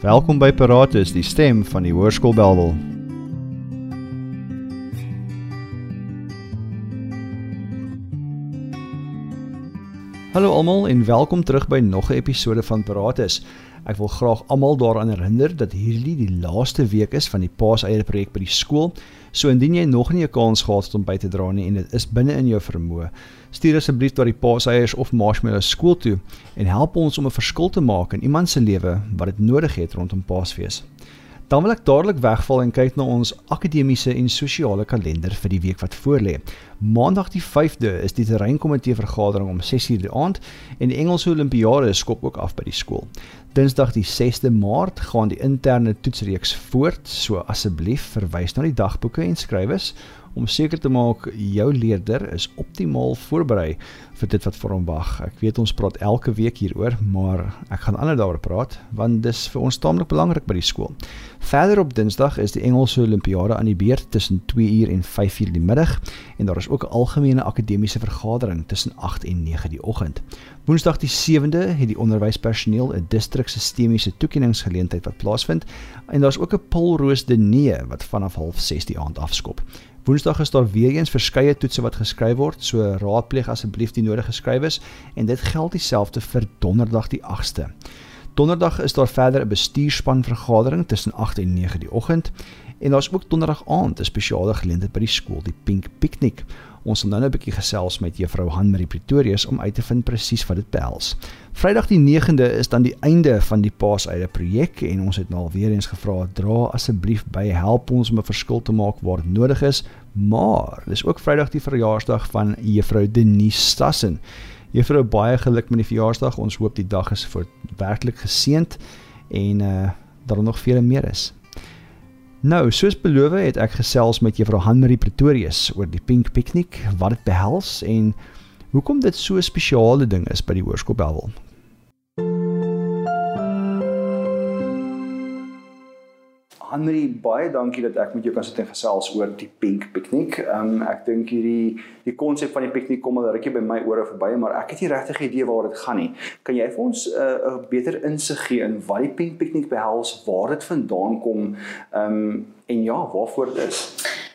Welkom by Paratus, die stem van die Hoërskool Belwel. Hallo almal en welkom terug by nog 'n episode van Paratus. Ek wil graag almal daaraan herinner dat hierdie die laaste week is van die Paaseier projek by die skool. So indien jy nog nie 'n kans gehad het om by te dra nie en dit is binne in jou vermoë, stuur asseblief tot die Paaseiers of Marshmallow skool toe en help ons om 'n verskil te maak in iemand se lewe wat dit nodig het rondom Paasfees. Dan wil ek dadelik wegval en kyk na ons akademiese en sosiale kalender vir die week wat voorlê. Maandag die 5de is die terreinkomitee vergadering om 6:00 die aand en die Engelse Olimpiade skop ook af by die skool. Dinsdag die 6de Maart gaan die interne toetsreeks voort, so asseblief verwys na die dagboeke en skrywes om seker te maak jou leerder is optimaal voorberei vir dit wat vir hom wag. Ek weet ons praat elke week hieroor, maar ek gaan ander daaroor praat want dis vir ons taamlik belangrik by die skool. Verder op Dinsdag is die Engelse Olimpiade aan die beurt tussen 2uur en 5uur die middag en daar is ook 'n algemene akademiese vergadering tussen 8 en 9 die oggend. Woensdag die 7de het die onderwyspersoneel 'n distrik sistemiese toekenningsgeleentheid wat plaasvind en daar's ook 'n Paulroos Denee wat vanaf 06:30 die aand afskop. Woensdag is daar weer eens verskeie toetse wat geskryf word, so raadpleeg asseblief die nodige skrywes en dit geld dieselfde vir Donderdag die 8ste. Donderdag is daar verder 'n bestuurspan vergadering tussen 8 en 9 die oggend en daar's ook Donderdag aand 'n spesiale geleentheid by die skool, die Pink Picnic. Ons sal nou 'n bietjie gesels met juffrou Hanmarie Pretorius om uit te vind presies wat dit behels. Vrydag die 9de is dan die einde van die Paaseide projek en ons het nou al weer eens gevra dra asseblief by help ons om 'n verskil te maak waar nodig is, maar dis ook Vrydag die verjaarsdag van juffrou Denise Stassen. Juffrou baie geluk met die verjaarsdag. Ons hoop die dag is vir werklik geseënd en uh dat daar nog vele meer is. Nou, soos beloof het ek gesels met Juffrou Hanmarie Pretorius oor die Pink Picnic, wat dit behels en hoekom dit so 'n spesiale ding is by die Hoërskool Belwel. Henry, baie dankie dat ek met jou kan sit en gesels oor die Pink Picnic. Ehm um, ek dink hierdie die konsep van die piknik kom al rukkie by my ore verby, maar ek het nie regtig idee waar dit gaan nie. Kan jy vir ons 'n uh, 'n beter insig gee in wat die Pink Picnic behels, waar dit vandaan kom, ehm um, en ja, waarvoor dit is?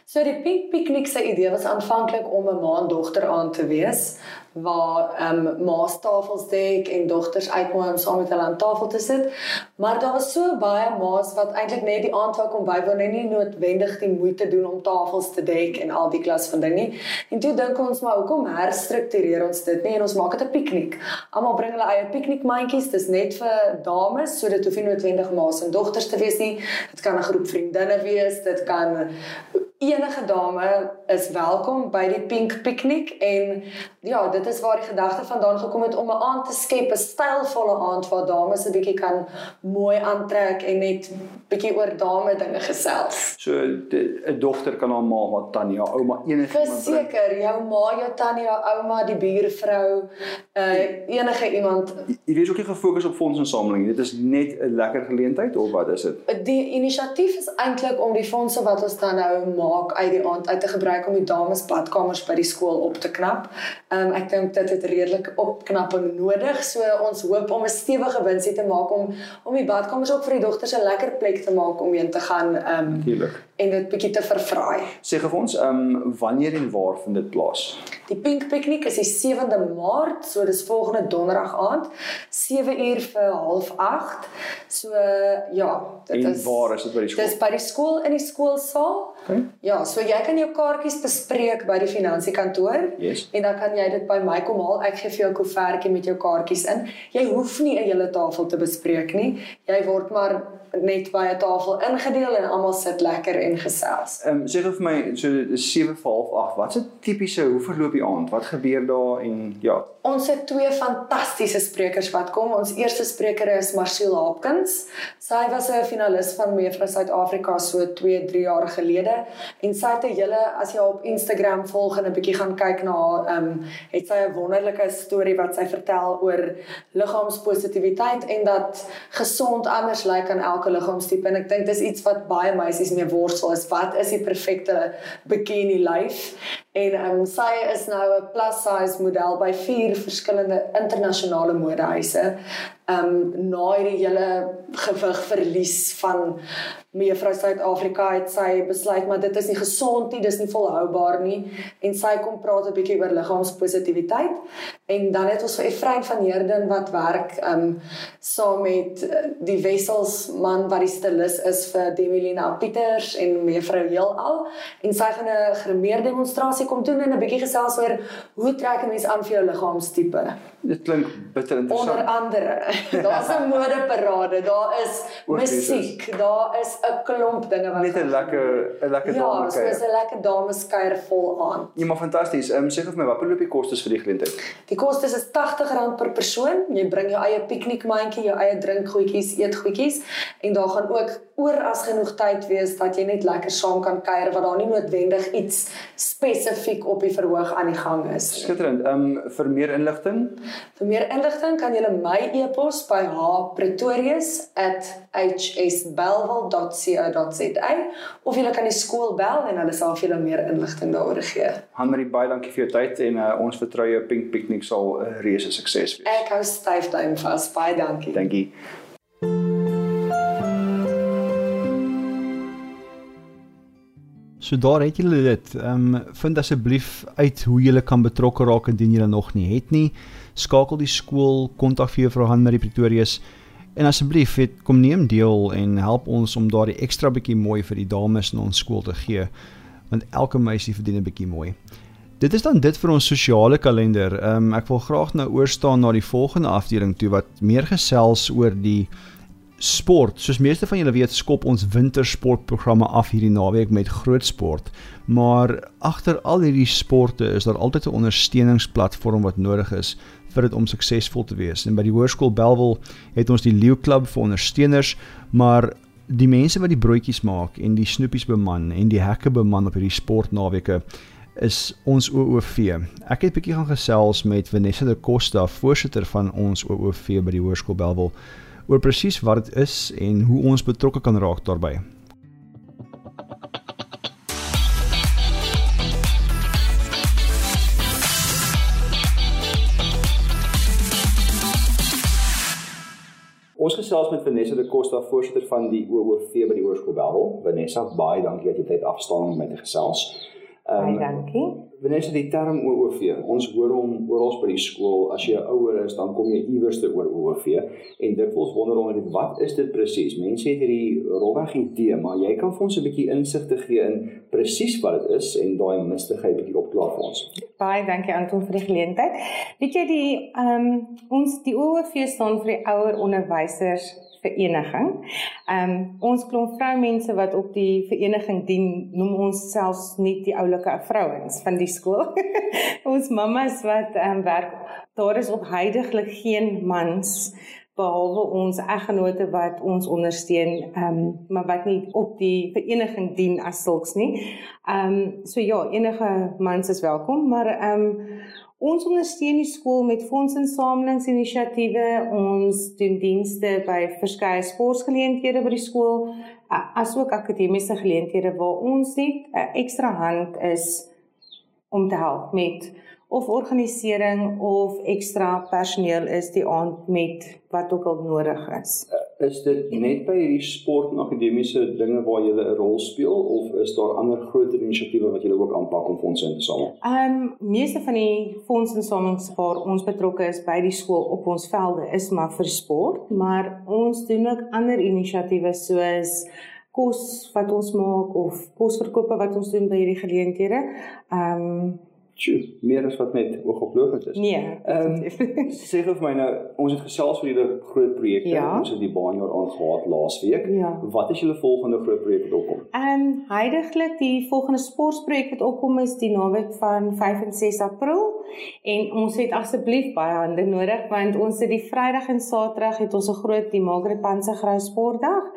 So die Pink Picnic se idee was aanvanklik om 'n maandogter aan te wees waar ehm um, ma's tafels dek en dogters uitnooi om saam met hulle aan tafel te sit. Maar daar was so baie ma's wat eintlik net die aand wou kom bywoon en nie noodwendig die moeite doen om tafels te dek en al die klas van ding nie. En toe dink ons maar hoekom herstruktureer ons dit nie en ons maak dit 'n piknik. Almal bring hulle eie piknikmandjies. Dis net vir dames, so dit hoef nie noodwendig ma's en dogters te wees nie. Dit kan 'n groep vriendinne wees, dit kan enige dame is welkom by die Pink Picnic en ja, dit is waar die gedagte vandaan gekom het om 'n aand te skep, 'n stylvolle aand waar dames 'n bietjie kan mooi aantrek en net bietjie oor dame dinge gesels. So 'n dogter kan haar ma, haar tannie, haar ouma, enige iemand. Verseker, jou ma, jou tannie, jou ouma, die buurvrou, uh enige iemand. Jy weet ook nie gefokus op fondsinsameling. Dit is net 'n lekker geleentheid of wat is dit? Die inisiatief is eintlik om die fondse wat ons dan nou maak uit die aand uit te gebruik om die dames badkamers by die skool op te knap. Um, ek dink dit het redelik opknapping nodig. So ons hoop om 'n stewige winsie te maak om om die badkamers ook vir die dogters 'n lekker plek te maak om heen te gaan um, Natuurlik. En dit bietjie te vervraai. Sê gou vir ons ehm um, wanneer en waar vind dit plaas? Die Pink Picnic is die 7de Maart, so dis volgende donderdag aand, 7 uur vir 7:30. So ja, dit en is En waar is dit by die skool? Dis by die skool in die skoolsaal. Okay. Ja, so jy kan jou kaartjies bespreek by die finansiekantoor yes. en dan kan jy dit by my kom haal. Ek gee vir jou 'n koevertjie met jou kaartjies in. Jy hoef nie 'n hele tafel te bespreek nie. Jy word maar net by 'n tafel ingedeel en almal sit lekker en gesels. Ehm um, sê vir my so 7 vir half 8. Wat's 'n tipiese hoe verloop die aand? Wat gebeur daar en ja. Ons het twee fantastiese sprekers wat kom. Ons eerste spreker is Marcel Hopkins. Sy was 'n finalis van Mevrou Suid-Afrika so 2, 3 jaar gelede en sy het 'n hele as jy op Instagram volg en 'n bietjie gaan kyk na haar, ehm um, het sy 'n wonderlike storie wat sy vertel oor liggaamspositiwiteit en dat gesond anders lyk aan elke liggaamstipe en ek dink dis iets wat baie meisies mee worstel is. Wat is die perfekte bikini lyf? En um, sy is nou 'n plus size model by vier verskillende internasionale modehuise ehm um, na hierdie hele gewig verlies van mevrou Suid-Afrika het sy besluit maar dit is nie gesond nie, dis nie volhoubaar nie en sy kom praat 'n bietjie oor liggaamspositiwiteit en dan het ons vir Efrain van Heerden wat werk ehm um, saam met eh, die Wessels man wat die stylus is vir Demilina Pieters en mevrou Heelal en sy gaan 'n grimeer demonstrasie kom doen en 'n bietjie gesels oor hoe trek 'n mens aan vir jou liggaamstipe. Dit klink bitter interessant. Onder andere Daar's 'n modeparade, daar is musiek, daar is 'n klomp dinge wat net 'n lekker 'n lekker ja, dame kuier. Ja, so 'n lekker dameskuier vol aan. Ja, maar fantasties. Ehm um, sê vir my, wat beloop die kostes vir die geleentheid? Die kostes is R80 per persoon. Jy bring jou eie piknikmandjie, jou eie drinkgoedjies, eetgoedjies en daar gaan ook oor as genoeg tyd wees dat jy net lekker saam kan kuier wat daar nie noodwendig iets spesifiek op die verhoog aan die gang is. Skitterend. Ehm um, vir meer inligting? Vir meer inligting kan jy my e-pos by hpretorius@hsbelwel.co.za of jy kan die skool bel en hulle sal vir julle meer inligting daaroor gee. Hanmarie baie dankie vir jou tyd en uh, ons vertrou jou Pink Picnic sal 'n uh, reuse sukses wees. Ek hou styf duim vas. Baie dankie. Dankie. So daar het julle dit. Ehm um, vind asseblief uit hoe julle kan betrokke raak indien julle nog nie het nie. Skakel die skool, kontak vir juffrou Hanmarie Pretorius en asseblief het kom neem deel en help ons om daardie ekstra bietjie mooi vir die dames in ons skool te gee want elke meisie verdien 'n bietjie mooi. Dit is dan dit vir ons sosiale kalender. Ehm um, ek wil graag nou oorstaan na die volgende afdeling toe wat meer gesels oor die sport. Soos meeste van julle weet, skop ons wintersportprogramme af hierdie naweek met groot sport. Maar agter al hierdie sporte is daar altyd 'n ondersteuningsplatform wat nodig is vir dit om suksesvol te wees. En by die Hoërskool Belwel het ons die Leeu Klub vir ondersteuners, maar die mense wat die broodjies maak en die snoepies beman en die hekke beman op hierdie sportnaweke is ons OOV. Ek het bietjie gaan gesels met Vanessa de Costa, voorsitter van ons OOV by die Hoërskool Belwel oor presies wat dit is en hoe ons betrokke kan raak daarbey. Ons gesels met Vanessa de Costa, voorsitter van die OOV by die Hoërskool Belwel. Vanessa, baie dankie dat jy tyd afstaan om met te gesels. Ehm um, dankie. Wanneer jy die term OOV, ons hoor hom oral by die skool, as jy ouer is, dan kom jy iewers te oor OOV en dit voels wonder om dit wat is dit presies? Mense het hierdie rolweg idee, maar jy kan vir ons 'n bietjie insig te gee in presies wat dit is en daai mistigheid bietjie opklaar vir ons. Baie dankie Anton vir die geleentheid. Weet jy die ehm um, ons die OOV staan vir die ouer onderwysers vereniging. Ehm um, ons klomp vroumense wat op die vereniging dien, noem ons selfs nie die oulike vrouens van die skool. ons mammas wat ehm um, werk, daar is op heidaglik geen mans behalwe ons eggenote wat ons ondersteun, ehm um, maar wat nie op die vereniging dien as sulks nie. Ehm um, so ja, enige mans is welkom, maar ehm um, Ons ondersteun die skool met fondsinsamelingsinisiatiewe. Ons doen dienste by verskeie sportgeleenthede by die skool, asook akademiese geleenthede waar ons net 'n ekstra hand is om te help met of organisering of ekstra personeel is die aand met wat ook al nodig is. Is dit net by hierdie sport en akademiese dinge waar jy 'n rol speel of is daar ander groter inisiatiewe wat jy ook aanpak om fondse in te samel? Ehm um, meeste van die fondsinsamelings waar ons betrokke is by die skool op ons velde is maar vir sport, maar ons doen ook ander inisiatiewe soos kos wat ons maak of kosverkope wat ons doen by hierdie geleenthede. Ehm um, Sjoe, meer as wat net oogoplopend is. Nee. Ehm um, sê gou vir my nou, ons het gesels oor julle groot projekte. Ja. Ons het die baanjaar aangehad laasweek. Ja. Wat is julle volgende groot projek wat opkom? Ehm um, heidaglik die volgende sportprojek wat opkom is die naweek van 5 en 6 April. En ons het asseblief baie hande nodig want ons het die Vrydag en Saterdag het ons 'n groot die Margaret Panse Grou sportdag.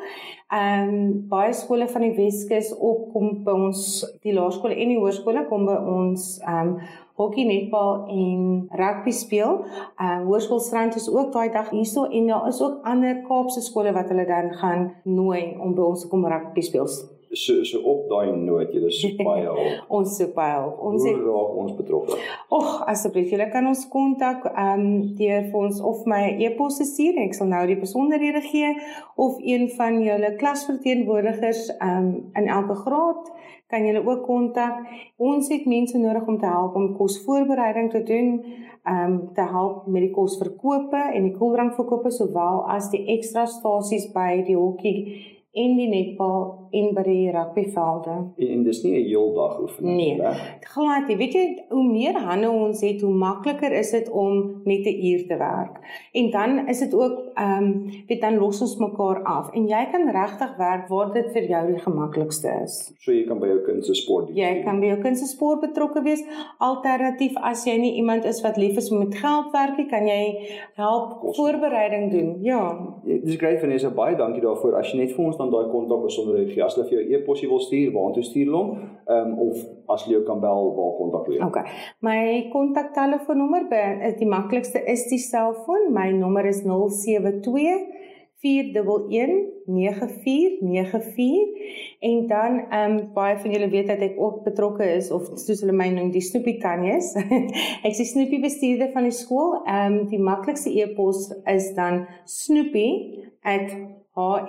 Ehm um, baie skole van die Weskus op kom by ons die laerskole en die hoërskole kom by ons ehm um, hokkie, netbal en rugby speel. Uh, Hoërskoolstrand is ook daai dag hierso en daar is ook ander Kaapse skole wat hulle dan gaan nooi om by ons te kom rugby speel so so op daai noot jy is so baie hulp. ons so baie hulp. Ons het raak ons betrokke. Ag asseblief julle kan ons kontak ehm um, deur vir ons of my e-pos stuur. Ek sal nou die besonderhede gee of een van julle klasverteenwoordigers ehm um, in elke graad kan julle ook kontak. Ons het mense nodig om te help om kosvoorbereiding te doen, ehm um, te help met die kosverkope en die koeldrankverkope sowel as die ekstra stasies by die hokkie en die netbal en by die rugbyvelde. En, en dis nie 'n heeldag oefening nie. Nee. Glad nie. Weet jy, hoe meer hande ons het, hoe makliker is dit om net 'n uur te werk. En dan is dit ook ehm um, weet dan los ons mekaar af en jy kan regtig werk waar dit vir jou die gemaklikste is. So jy kan by jou kind se sport doen. Jy kan by jou kind se sport betrokke wees. Alternatief as jy nie iemand is wat lief is om met geld werk nie, kan jy help Kost. voorbereiding doen. Ja. Dis great Vanessa, baie dankie daarvoor. As jy net vir ons dan daai kontak besonderhede gee, as hulle vir jou e-posie wil stuur, waartoe stuur hulle hom? Ehm of as jy kan bel, waar kontak hulle? Okay. My kontaktelefoonnommer is die maklikste is die selfoon. My nommer is 072 4119494 en dan ehm um, baie van julle weet dat ek ook betrokke is of soos hulle my noem die Snoopy Tannies. ek is Snoopy bestuurder van die skool. Ehm um, die maklikste e-pos is dan snoopy@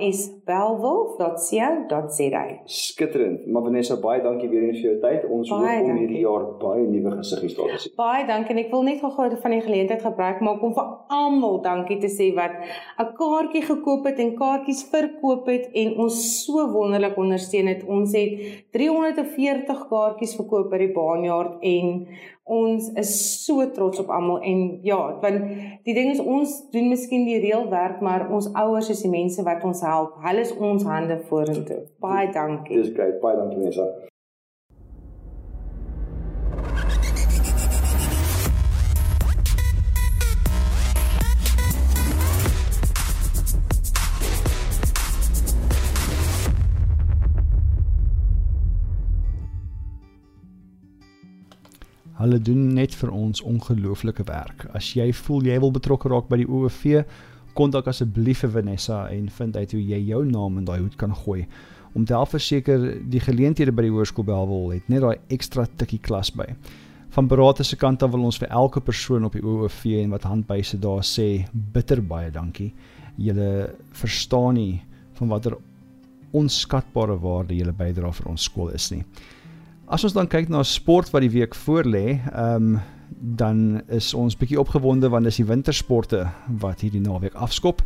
hsbelwel.co.za. Skitterend. Maar Vanessa, baie dankie weer eens vir jou tyd. Ons hoop om hierdie jaar baie nuwe gesiggies daar te sien. Baie dankie en ek wil net gou-gou van die geleentheid gebruik maak om vir almal dankie te sê wat 'n kaartjie gekoop het en kaartjies verkoop het en ons so wonderlik ondersteun het. Ons het 340 kaartjies verkoop by die Baanjaard en ons is so trots op almal en ja, want die ding is ons doen miskien die reël werk, maar ons ouers is die mense wat ons help. Hulle is ons hande vorentoe. Baie dankie. Dis great. Baie dankie Nessa. Hulle doen net vir ons ongelooflike werk. As jy voel jy wil betrokke raak by die OOV, kontak asseblief vir Vanessa en vind uit hoe jy jou naam in daai hoed kan gooi. Om te help verseker die geleenthede by die hoërskool Belwel het net daai ekstra tikkie klas by. Van beraader se kant af wil ons vir elke persoon op die OOV en wat handbyse daar sê bitter baie dankie. Julle verstaan nie van watter onskatbare waarde julle bydra vir ons skool is nie. As ons dan kyk na sport wat die week voor lê, ehm um, dan is ons bietjie opgewonde want dis die wintersporte wat hierdie naweek afskop.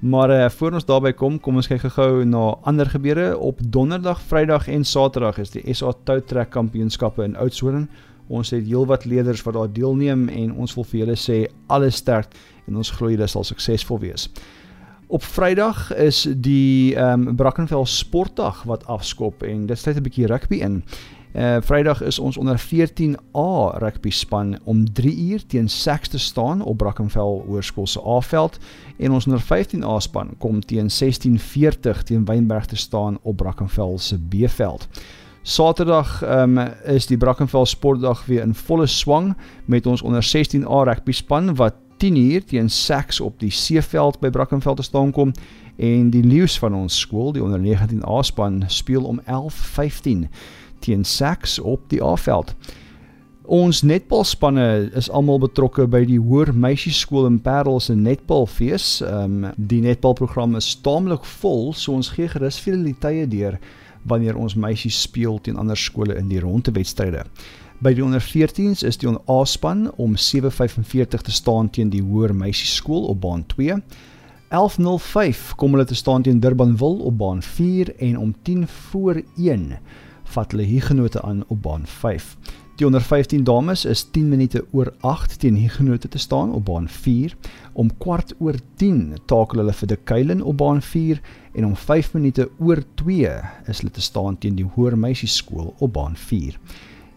Maar uh, voor ons daarby kom, kom ons kyk gou na ander gebeure. Op Donderdag, Vrydag en Saterdag is die SA Toutrek Kampioenskappe in Oudtshoorn. Ons het heelwat leerders wat daar deelneem en ons wil vir julle sê alles sterk en ons glo julle sal suksesvol wees. Op Vrydag is die ehm um, Brackenfell Sportdag wat afskop en dit sluit 'n bietjie rugby in. Uh Vrydag is ons onder 14A rugby span om 3 uur teen Saks te staan op Brackenfell Hoërskool se A-veld en ons onder 15A span kom teen 16:40 teen Wynberg te staan op Brackenfell se B-veld. Saterdag um, is die Brackenfell Sportdag weer in volle swang met ons onder 16A rugby span wat 10 uur teen Saks op die C-veld by Brackenfell te staan kom en die leeu's van ons skool, die onder 19A span, speel om 11:15 teen Saks op die A-veld. Ons netbalspanne is almal betrokke by die Hoër Meisieskool in Parel se netbalfees. Ehm um, die netbalprogram is taamlik vol, so ons gee gerus vir die tye deur wanneer ons meisies speel teen ander skole in die rondewedstryde. By die onder 14s is die A-span om 7:45 te staan teen die Hoër Meisieskool op baan 2. 11:05 kom hulle te staan teen Durbanville op baan 4 en om 10 voor 1 vat hulle Hugenote aan op baan 5. Die onder 15 dames is 10 minute oor 8 teen Hugenote te staan op baan 4. Om kwart oor 10 takel hulle vir De Kuilen op baan 4 en om 5 minute oor 2 is hulle te staan teen die Hoër Meisieskool op baan 4.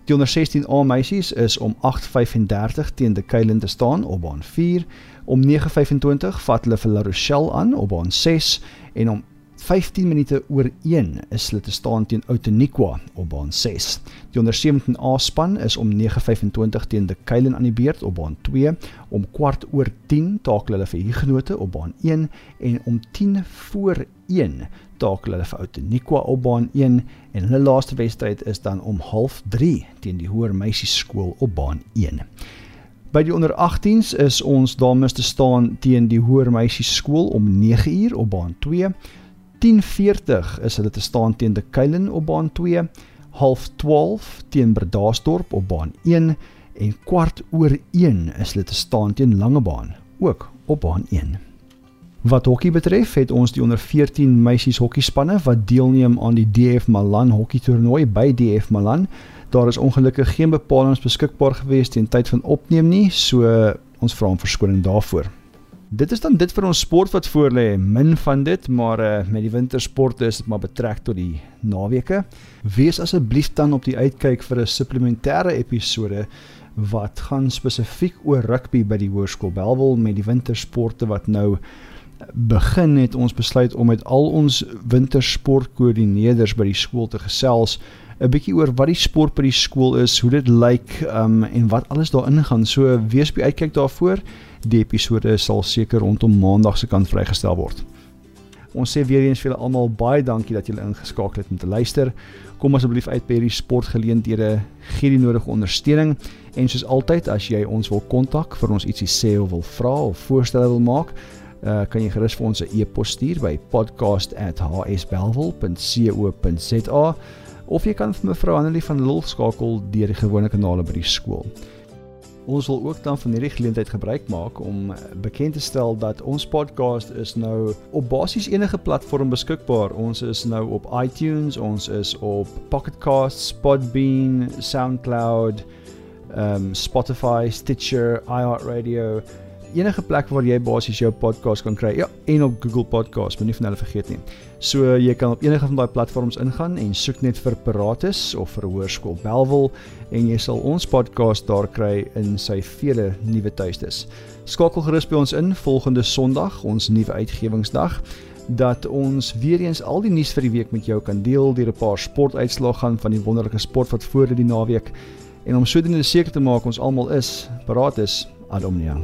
Die onder 16A meisies is om 8:35 teen die Keilen te staan op baan 4. Om 9:25 vat hulle vir La Rochelle aan op baan 6 en om 15 minute oor 1 is hulle te staan teen Outeniqua op baan 6. Die onder 17A span is om 9:25 teen die Keilen aan die beurt op baan 2. Om kwart oor 10 takel hulle vir Huguenote op baan 1 en om 10 voor 1 takel hulle vir Outeniqua op baan 1 en hulle laaste wedstryd is dan om 0:30 teen die Hoër Meisieskool op baan 1. By die onder 18s is ons dames te staan teen die Hoër Meisieskool om 9uur op baan 2. 10:40 is hulle te staan teen die Kuilen op baan 2, half 12 teen Bredasdorp op baan 1 en kwart oor 1 is hulle te staan teen Langebaan ook op baan 1. Wat hokkie betref, het ons die onder 14 meisies hokkiespanne wat deelneem aan die DF Malan hokkie toernooi by DF Malan. Daar is ongelukkig geen bepalinge beskikbaar gewees teen tyd van opneem nie, so ons vra om verskoning daarvoor. Dit is dan dit vir ons sport wat voor lê. Min van dit, maar uh, met die wintersporte is dit maar betrek tot die naweke. Wees asseblief dan op die uitkyk vir 'n supplementêre episode wat gaan spesifiek oor rugby by die Hoërskool Belwel met die wintersporte wat nou begin het ons besluit om met al ons wintersportkoördineerders by die skool te gesels 'n bietjie oor wat die sport by die skool is, hoe dit lyk um, en wat alles daarin gaan. So wees by uitkyk daarvoor. Die episode sal seker rondom Maandag se kant vrygestel word. Ons sê weer eens vir julle almal baie dankie dat julle ingeskakel het om te luister. Kom asseblief uit by hierdie sportgeleenthede, gee die nodige ondersteuning en soos altyd as jy ons wil kontak vir ons ietsie sê of wil vra of voorstelle wil maak, uh, kan jy gerus vir ons 'n e-pos stuur by podcast@hsbelwel.co.za of jy kan vir mevrou Annelie van Lul skakel deur die gewone kanale by die skool. Ons wil ook dan van hierdie geleentheid gebruik maak om bekend te stel dat ons podcast is nou op basies enige platform beskikbaar. Ons is nou op iTunes, ons is op Pocket Casts, Podbean, SoundCloud, um Spotify, Stitcher, iHeartRadio enige plek waar jy basies jou podcast kan kry. Ja, en op Google Podcast, moenie van hulle vergeet nie. So jy kan op enige van daai platforms ingaan en soek net vir Paratus of vir Hoërskool Belwel en jy sal ons podcast daar kry in sy vele nuwe tuistes. Skakel gerus by ons in volgende Sondag, ons nuwe uitgewingsdag dat ons weer eens al die nuus vir die week met jou kan deel deur 'n paar sportuitslae gaan van die wonderlike sport wat voor die naweek en om sodoende seker te maak ons almal is paraat is ad omnia.